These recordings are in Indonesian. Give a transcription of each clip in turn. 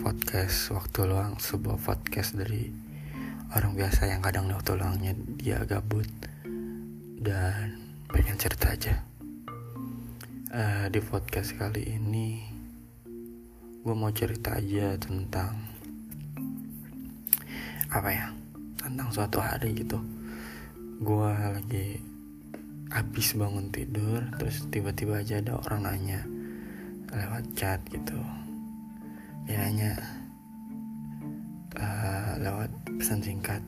podcast waktu luang sebuah podcast dari orang biasa yang kadang waktu luangnya dia gabut dan pengen cerita aja. Uh, di podcast kali ini gue mau cerita aja tentang apa ya tentang suatu hari gitu. Gue lagi habis bangun tidur terus tiba-tiba aja ada orang nanya lewat chat gitu dia uh, lewat pesan singkat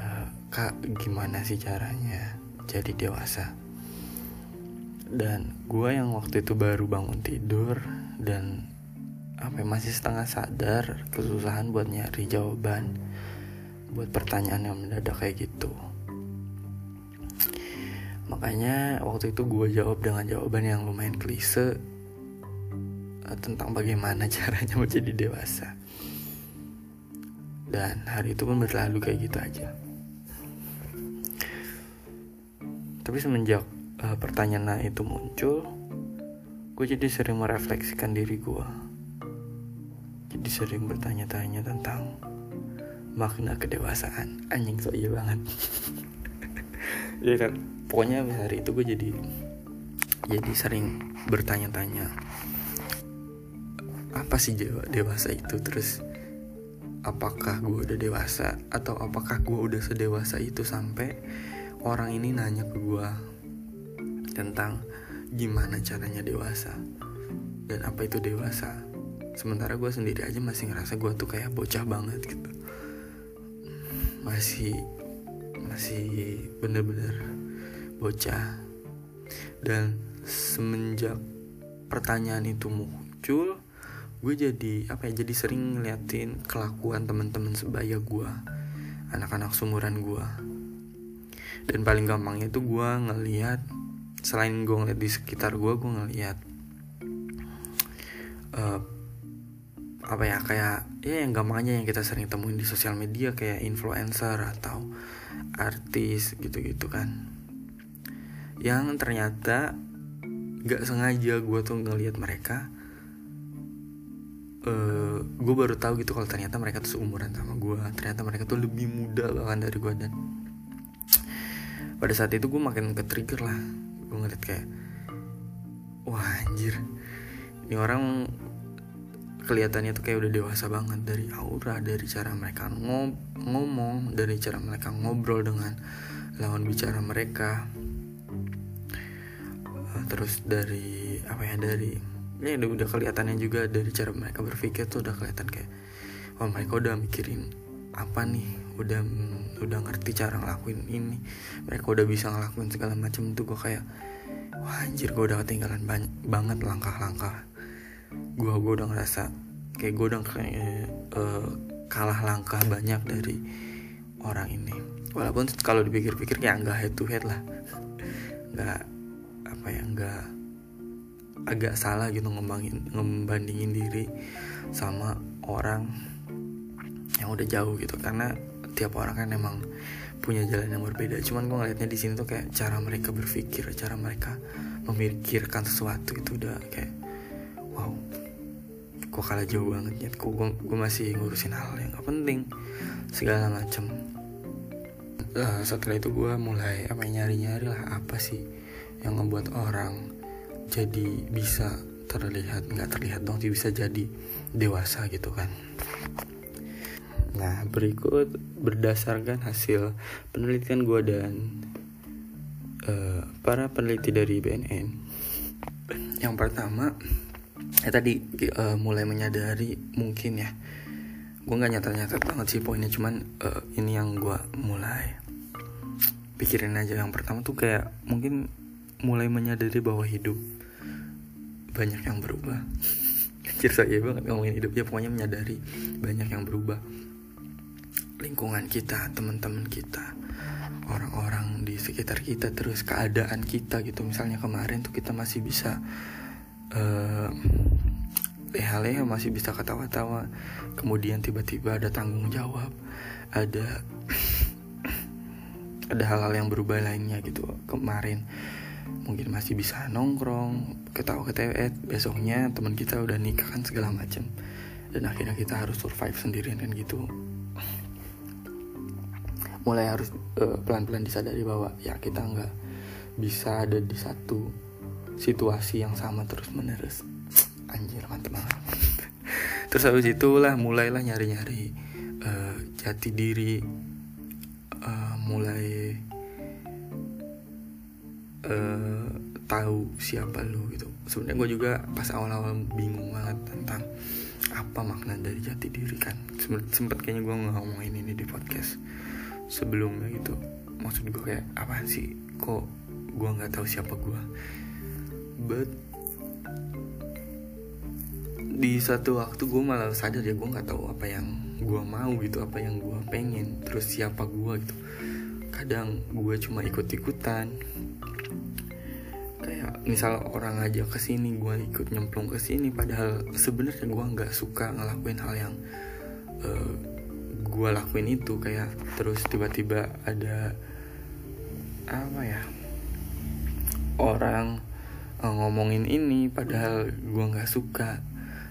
uh, kak gimana sih caranya jadi dewasa? Dan gue yang waktu itu baru bangun tidur dan apa ya, masih setengah sadar kesusahan buat nyari jawaban buat pertanyaan yang mendadak kayak gitu. Makanya waktu itu gue jawab dengan jawaban yang lumayan klise Eh, tentang bagaimana caranya menjadi dewasa. Dan hari itu pun berlalu kayak gitu aja. Tapi semenjak uh, pertanyaan itu muncul gue jadi sering merefleksikan diri gue jadi sering bertanya-tanya tentang makna kedewasaan. Anjing so iya banget. Ya kan pokoknya hari itu gue jadi jadi sering bertanya-tanya apa sih dewasa itu? Terus apakah gue udah dewasa? Atau apakah gue udah sedewasa itu sampai orang ini nanya ke gue tentang gimana caranya dewasa? Dan apa itu dewasa? Sementara gue sendiri aja masih ngerasa gue tuh kayak bocah banget gitu. Masih masih bener-bener bocah. Dan semenjak pertanyaan itu muncul gue jadi apa ya jadi sering ngeliatin kelakuan teman-teman sebaya gue anak-anak sumuran gue dan paling gampangnya itu gue ngeliat selain gue ngeliat di sekitar gue gue ngeliat uh, apa ya kayak ya yang gampangnya yang kita sering temuin di sosial media kayak influencer atau artis gitu-gitu kan. Yang ternyata gak sengaja gue tuh ngeliat mereka uh, eh, gue baru tahu gitu kalau ternyata mereka tuh seumuran sama gue ternyata mereka tuh lebih muda bahkan dari gue dan pada saat itu gue makin ke trigger lah. Gue ngeliat kayak wah anjir. Ini orang kelihatannya tuh kayak udah dewasa banget dari aura dari cara mereka ngom ngomong dari cara mereka ngobrol dengan lawan bicara mereka. Uh, terus dari apa ya dari ini udah, udah kelihatannya juga dari cara mereka berpikir tuh udah kelihatan kayak oh mereka udah mikirin apa nih? Udah udah ngerti cara ngelakuin ini. Mereka udah bisa ngelakuin segala macam. Tuh gue kayak wah anjir gue udah ketinggalan banyak banget langkah-langkah. Gue gue udah ngerasa kayak gue udah kayak uh, kalah langkah banyak dari orang ini. Walaupun kalau dipikir-pikir kayak nggak head to head lah. Nggak apa ya nggak agak salah gitu ngembangin ngebandingin diri sama orang yang udah jauh gitu. Karena tiap orang kan emang punya jalan yang berbeda. Cuman gue ngeliatnya di sini tuh kayak cara mereka berpikir cara mereka memikirkan sesuatu itu udah kayak wow gue kalah jauh banget ya gue, gue masih ngurusin hal yang gak penting segala macem. Uh, setelah itu gue mulai apa nyari nyari lah apa sih yang ngebuat orang jadi bisa terlihat nggak terlihat dong bisa jadi dewasa gitu kan. Nah berikut berdasarkan hasil penelitian gue dan uh, para peneliti dari BNN yang pertama ya tadi uh, mulai menyadari mungkin ya. Gue nggak nyata-nyata banget sih poinnya cuman uh, ini yang gue mulai pikirin aja. Yang pertama tuh kayak mungkin mulai menyadari bahwa hidup banyak yang berubah. Anjir saya banget ngomongin hidup. Ya pokoknya menyadari banyak yang berubah. Lingkungan kita teman-teman kita orang-orang di sekitar kita terus keadaan kita gitu. Misalnya kemarin tuh kita masih bisa uh, leha-leha masih bisa ketawa-tawa. Kemudian tiba-tiba ada tanggung jawab ada ada hal-hal yang berubah lainnya gitu. Kemarin mungkin masih bisa nongkrong ketawa ketawa besoknya teman kita udah nikah kan segala macem. Dan akhirnya kita harus survive sendirian kan gitu. Mulai harus uh, pelan-pelan disadari bahwa ya kita nggak bisa ada di satu situasi yang sama terus menerus anjir mantep banget. Terus habis itulah mulailah nyari-nyari uh, jati diri uh, mulai uh, tahu siapa lu gitu. Sebenarnya gue juga pas awal-awal bingung banget tentang apa makna dari jati diri kan. Sempet kayaknya gue ngomongin ini di podcast sebelumnya gitu. Maksud gue kayak apa sih? Kok gue nggak tahu siapa gue but di satu waktu gue malah sadar ya gue nggak tahu apa yang gue mau gitu apa yang gue pengen terus siapa gue gitu. Kadang gue cuma ikut ikutan misal orang aja ke sini gue ikut nyemplung ke sini padahal sebenarnya gue nggak suka ngelakuin hal yang uh, gue lakuin itu. Kayak terus tiba-tiba ada apa ya orang uh, ngomongin ini padahal gue nggak suka.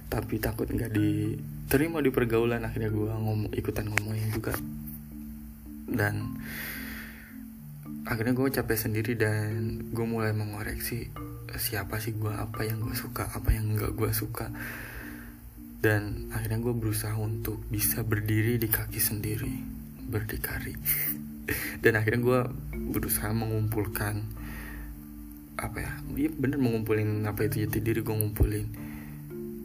Tapi takut nggak diterima di pergaulan akhirnya gue ngomong ikutan ngomongin juga. Dan akhirnya gue capek sendiri dan gue mulai mengoreksi siapa sih gue apa yang gue suka? Apa yang nggak gue suka? Dan akhirnya gue berusaha untuk bisa berdiri di kaki sendiri berdikari. Dan akhirnya gue berusaha mengumpulkan apa ya iya bener mengumpulin apa itu jati diri gue ngumpulin.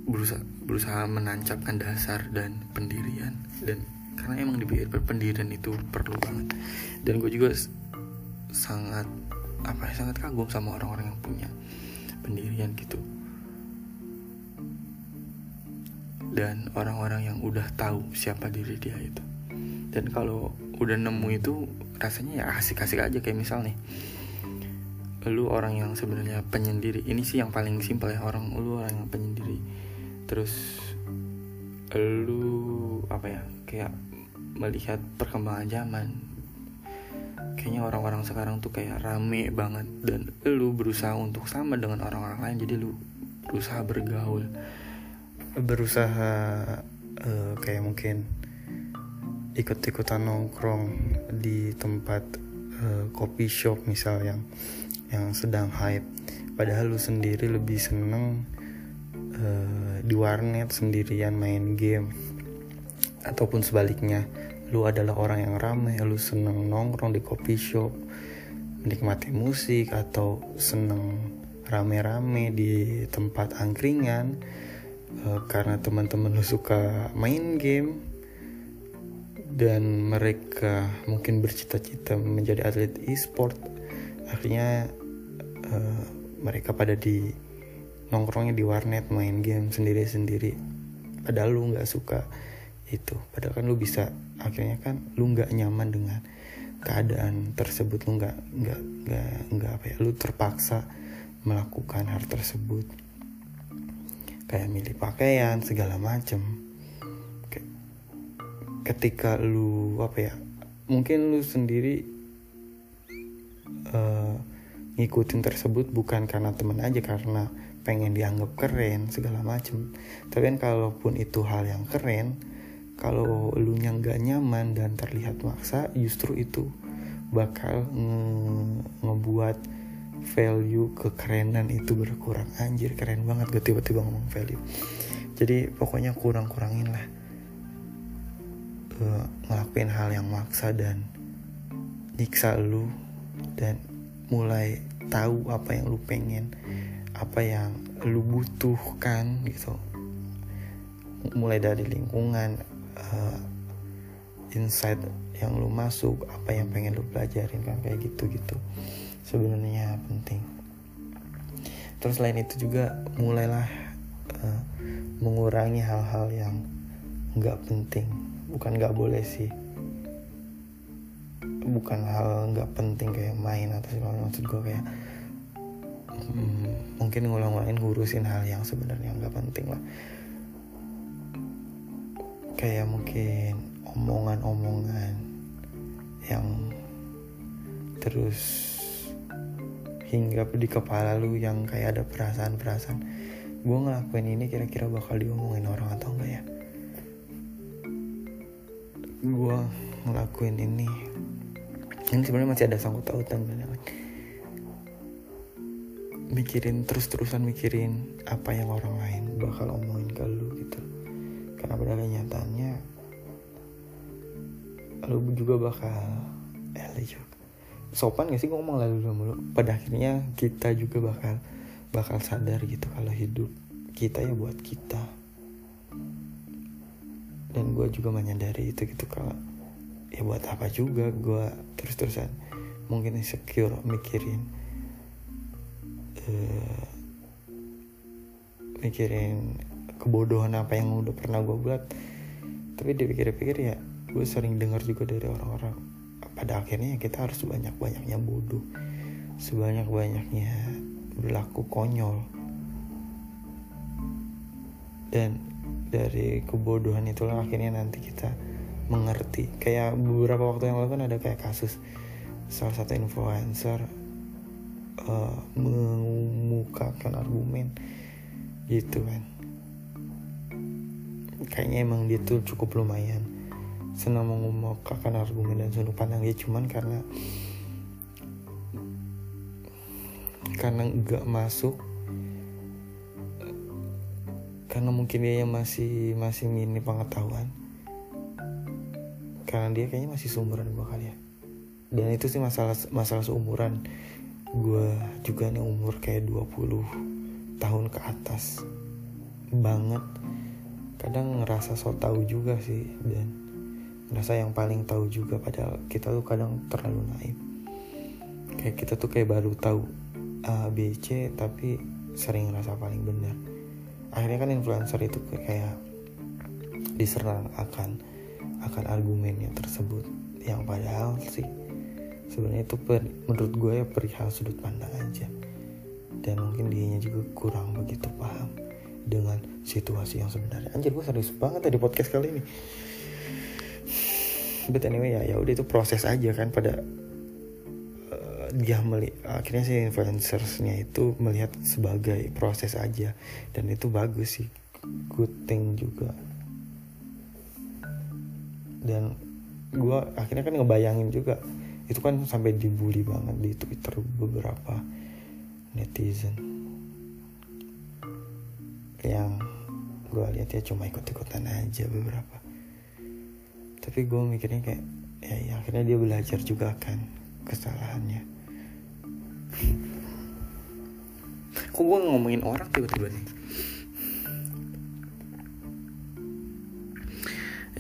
Berusaha berusaha menancapkan dasar dan pendirian. Dan karena emang di pendirian itu perlu banget. Dan gue juga sangat apa ya sangat kagum sama orang-orang yang punya pendirian gitu. Dan orang-orang yang udah tahu siapa diri dia itu. Dan kalau udah nemu itu rasanya ya asik-asik aja. Kayak misal nih lu orang yang sebenarnya penyendiri. Ini sih yang paling simpel ya orang lu orang yang penyendiri. Terus lu apa ya kayak melihat perkembangan zaman kayaknya orang-orang sekarang tuh kayak rame banget dan lu berusaha untuk sama dengan orang-orang lain jadi lu berusaha bergaul. Berusaha uh, kayak mungkin ikut-ikutan nongkrong di tempat uh, coffee shop misal yang yang sedang hype. Padahal lu sendiri lebih seneng uh, di warnet sendirian main game ataupun sebaliknya lu adalah orang yang ramai lu seneng nongkrong di coffee shop menikmati musik atau seneng rame-rame di tempat angkringan uh, karena teman-teman lu suka main game dan mereka mungkin bercita-cita menjadi atlet e-sport. Akhirnya uh, mereka pada di nongkrongnya di warnet main game sendiri-sendiri. Padahal lu nggak suka itu. Padahal kan lu bisa akhirnya kan lu nggak nyaman dengan keadaan tersebut. Lu nggak nggak nggak nggak apa ya lu terpaksa melakukan hal tersebut. Kayak milih pakaian segala macem. Ketika lu apa ya mungkin lu sendiri uh, ngikutin tersebut bukan karena temen aja karena pengen dianggap keren segala macem. Tapi kan kalaupun itu hal yang keren kalau lu yang gak nyaman dan terlihat maksa justru itu bakal nge ngebuat value kekerenan itu berkurang. Anjir keren banget gue tiba-tiba ngomong value. Jadi pokoknya kurang-kurangin lah. Uh, ngelakuin hal yang maksa dan nyiksa lu dan mulai tahu apa yang lu pengen apa yang lu butuhkan gitu. Mulai dari lingkungan uh, insight yang lu masuk apa yang pengen lu pelajarin kan kayak gitu gitu sebenarnya penting. Terus selain itu juga mulailah uh, mengurangi hal-hal yang nggak penting. Bukan nggak boleh sih. Bukan hal nggak penting kayak main atau segala maksud gue kayak hmm, mungkin ngulang-ngulangin ngurusin hal yang sebenarnya nggak penting lah kayak mungkin omongan-omongan yang terus hinggap di kepala lu yang kayak ada perasaan-perasaan. Gue ngelakuin ini kira-kira bakal diomongin orang atau enggak ya? Gue ngelakuin ini. Ini sebenarnya masih ada sangkut pautan mikirin terus-terusan mikirin apa yang orang lain bakal gitu karena pada kenyataannya lu juga bakal eh lu juga. Sopan gak sih ngomong lalu mulu pada akhirnya kita juga bakal bakal sadar gitu kalau hidup kita ya buat kita. Dan gue juga menyadari itu gitu kalau ya buat apa juga gue terus-terusan mungkin insecure mikirin uh, mikirin kebodohan apa yang udah pernah gue buat. Tapi dipikir-pikir ya gue sering dengar juga dari orang-orang pada akhirnya kita harus sebanyak-banyaknya bodoh. Sebanyak-banyaknya berlaku konyol. Dan dari kebodohan itulah akhirnya nanti kita mengerti. Kayak beberapa waktu yang lalu kan ada kayak kasus salah satu influencer uh, mengemukakan argumen gitu kan kayaknya emang dia tuh cukup lumayan. Senang mengemukakan argumen dan sudut pandang dia cuman karena karena nggak masuk karena mungkin dia yang masih masih mini pengetahuan. Karena dia kayaknya masih seumuran gue kali ya. Dan itu sih masalah masalah seumuran. Gue juga nih umur kayak 20 tahun ke atas banget kadang ngerasa so tau juga sih dan ngerasa yang paling tahu juga padahal kita tuh kadang terlalu naif. Kayak kita tuh kayak baru tahu A B C tapi sering ngerasa paling benar. Akhirnya kan influencer itu kayak diserang akan akan argumennya tersebut. Yang padahal sih sebenarnya itu per, menurut gue ya perihal sudut pandang aja. Dan mungkin dianya juga kurang begitu paham dengan situasi yang sebenarnya. Anjir gue serius banget tadi podcast kali ini. But anyway ya ya udah itu proses aja kan pada dia meli akhirnya si influencersnya itu melihat sebagai proses aja. Dan itu bagus sih good thing juga. Dan gue akhirnya kan ngebayangin juga itu kan sampai dibully banget di twitter beberapa netizen yang gue lihat ya cuma ikut-ikutan aja beberapa. Tapi gue mikirnya kayak ya, ya akhirnya dia belajar juga kan kesalahannya. Kok gue ngomongin orang tiba-tiba nih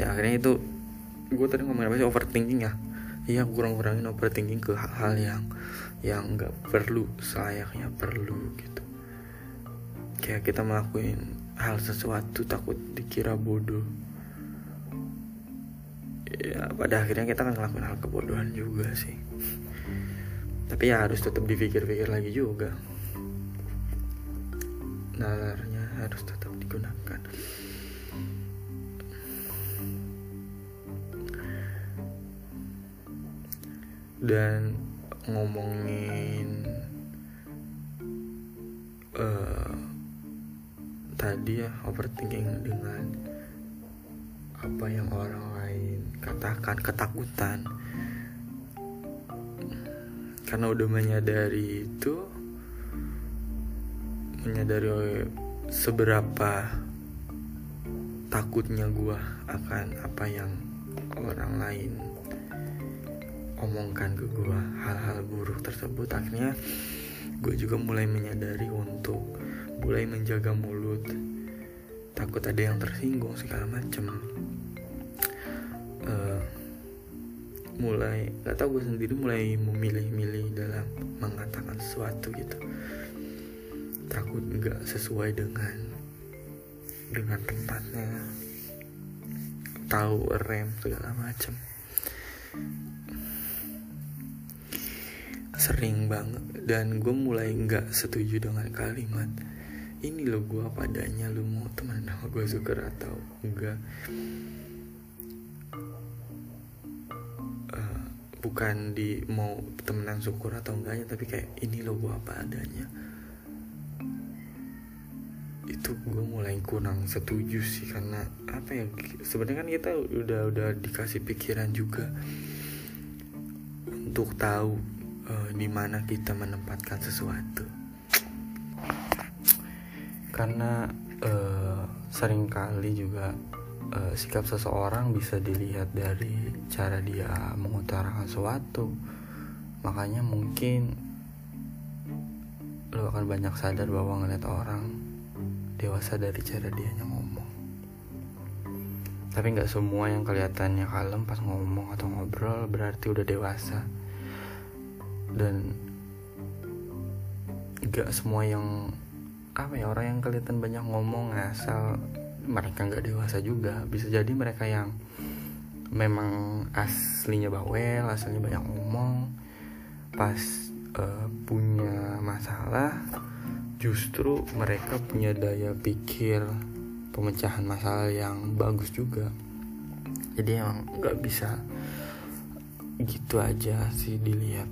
ya akhirnya itu gue tadi ngomongin apa sih? Overthinking ya. Iya kurang-kurangin overthinking ke hal-hal yang yang nggak perlu selayaknya perlu gitu kayak kita melakukan hal sesuatu takut dikira bodoh. Ya pada akhirnya kita akan ngelakuin hal kebodohan juga sih. Tapi ya harus tetap dipikir-pikir lagi juga. Nalarnya harus tetap digunakan. Dan ngomongin uh, tadi ya overthinking dengan apa yang orang lain katakan ketakutan. Karena udah menyadari itu menyadari seberapa takutnya gue akan apa yang orang lain omongkan ke gue hal-hal buruk tersebut. Akhirnya gue juga mulai menyadari untuk mulai menjaga mulut. Takut ada yang tersinggung segala macem. Uh, mulai gak tau gue sendiri mulai memilih-milih dalam mengatakan sesuatu gitu. Takut nggak sesuai dengan dengan tempatnya. Tahu rem segala macam sering banget dan gue mulai nggak setuju dengan kalimat ini lo gue padanya lo mau teman sama gue suka atau enggak? Bukan di mau temenan syukur atau enggaknya tapi kayak ini lo gue apa adanya. Itu gue mulai kurang setuju sih karena apa ya sebenarnya kan kita udah udah dikasih pikiran juga untuk tahu uh, di mana kita menempatkan sesuatu karena uh, sering kali juga uh, sikap seseorang bisa dilihat dari cara dia mengutarakan sesuatu. Makanya mungkin lo akan banyak sadar bahwa ngeliat orang dewasa dari cara dia ngomong. Tapi nggak semua yang kelihatannya kalem pas ngomong atau ngobrol berarti udah dewasa. Dan gak semua yang apa ya orang yang kelihatan banyak ngomong asal mereka nggak dewasa juga. Bisa jadi mereka yang memang aslinya bawel asalnya banyak ngomong. Pas uh, punya masalah justru mereka punya daya pikir pemecahan masalah yang bagus juga. Jadi emang nggak bisa gitu aja sih dilihat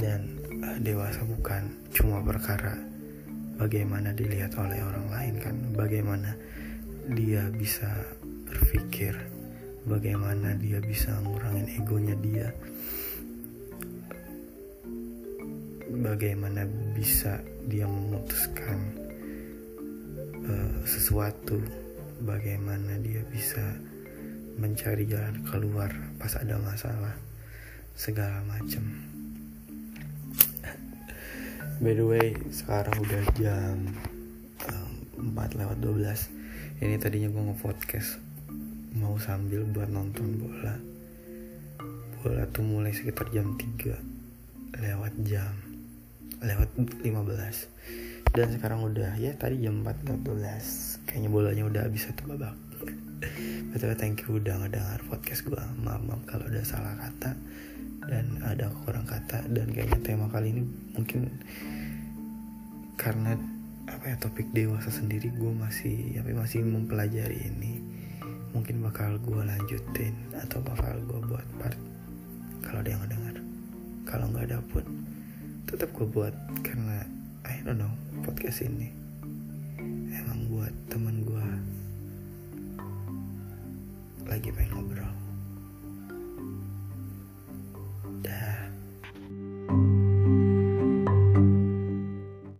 dan uh, dewasa bukan cuma perkara bagaimana dilihat oleh orang lain kan bagaimana dia bisa berpikir bagaimana dia bisa ngurangin egonya dia bagaimana bisa dia memutuskan uh, sesuatu bagaimana dia bisa mencari jalan keluar pas ada masalah segala macam by the way sekarang udah jam um, 4 lewat 12 ini tadinya gue nge-podcast mau sambil buat nonton bola. Bola tuh mulai sekitar jam 3 lewat jam lewat 15 dan sekarang udah ya tadi jam 4 12 kayaknya bolanya udah habis satu babak. Betul thank you udah ngedengar podcast gue maaf, maaf kalau ada salah kata dan ada kurang kata dan kayaknya tema kali ini mungkin karena apa ya topik dewasa sendiri gue masih apa masih mempelajari ini. Mungkin bakal gue lanjutin atau bakal gue buat part. Kalau ada yang ngedengar. Kalau nggak ada pun tetap gue buat karena I don't know podcast ini emang buat teman gue lagi pengen ngobrol